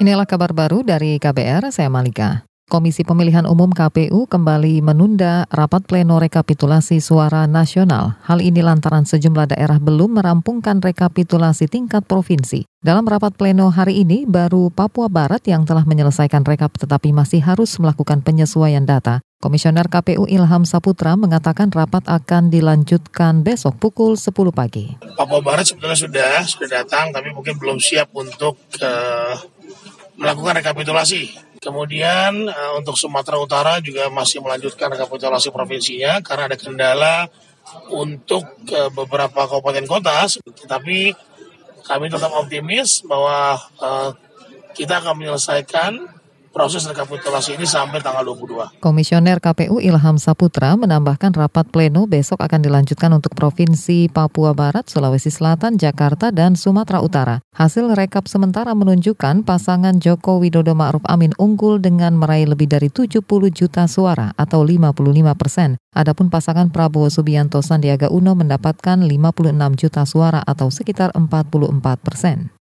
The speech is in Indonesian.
Inilah kabar baru dari KBR, saya Malika. Komisi Pemilihan Umum KPU kembali menunda rapat pleno rekapitulasi suara nasional. Hal ini lantaran sejumlah daerah belum merampungkan rekapitulasi tingkat provinsi. Dalam rapat pleno hari ini, baru Papua Barat yang telah menyelesaikan rekap tetapi masih harus melakukan penyesuaian data. Komisioner KPU Ilham Saputra mengatakan rapat akan dilanjutkan besok pukul 10 pagi. Papua Barat sebetulnya sudah sudah datang, tapi mungkin belum siap untuk uh, melakukan rekapitulasi. Kemudian uh, untuk Sumatera Utara juga masih melanjutkan rekapitulasi provinsinya karena ada kendala untuk uh, beberapa kabupaten kota. Tetapi kami tetap optimis bahwa uh, kita akan menyelesaikan proses rekapitulasi ini sampai tanggal 22. Komisioner KPU Ilham Saputra menambahkan rapat pleno besok akan dilanjutkan untuk Provinsi Papua Barat, Sulawesi Selatan, Jakarta, dan Sumatera Utara. Hasil rekap sementara menunjukkan pasangan Joko Widodo Ma'ruf Amin unggul dengan meraih lebih dari 70 juta suara atau 55 persen. Adapun pasangan Prabowo Subianto Sandiaga Uno mendapatkan 56 juta suara atau sekitar 44 persen.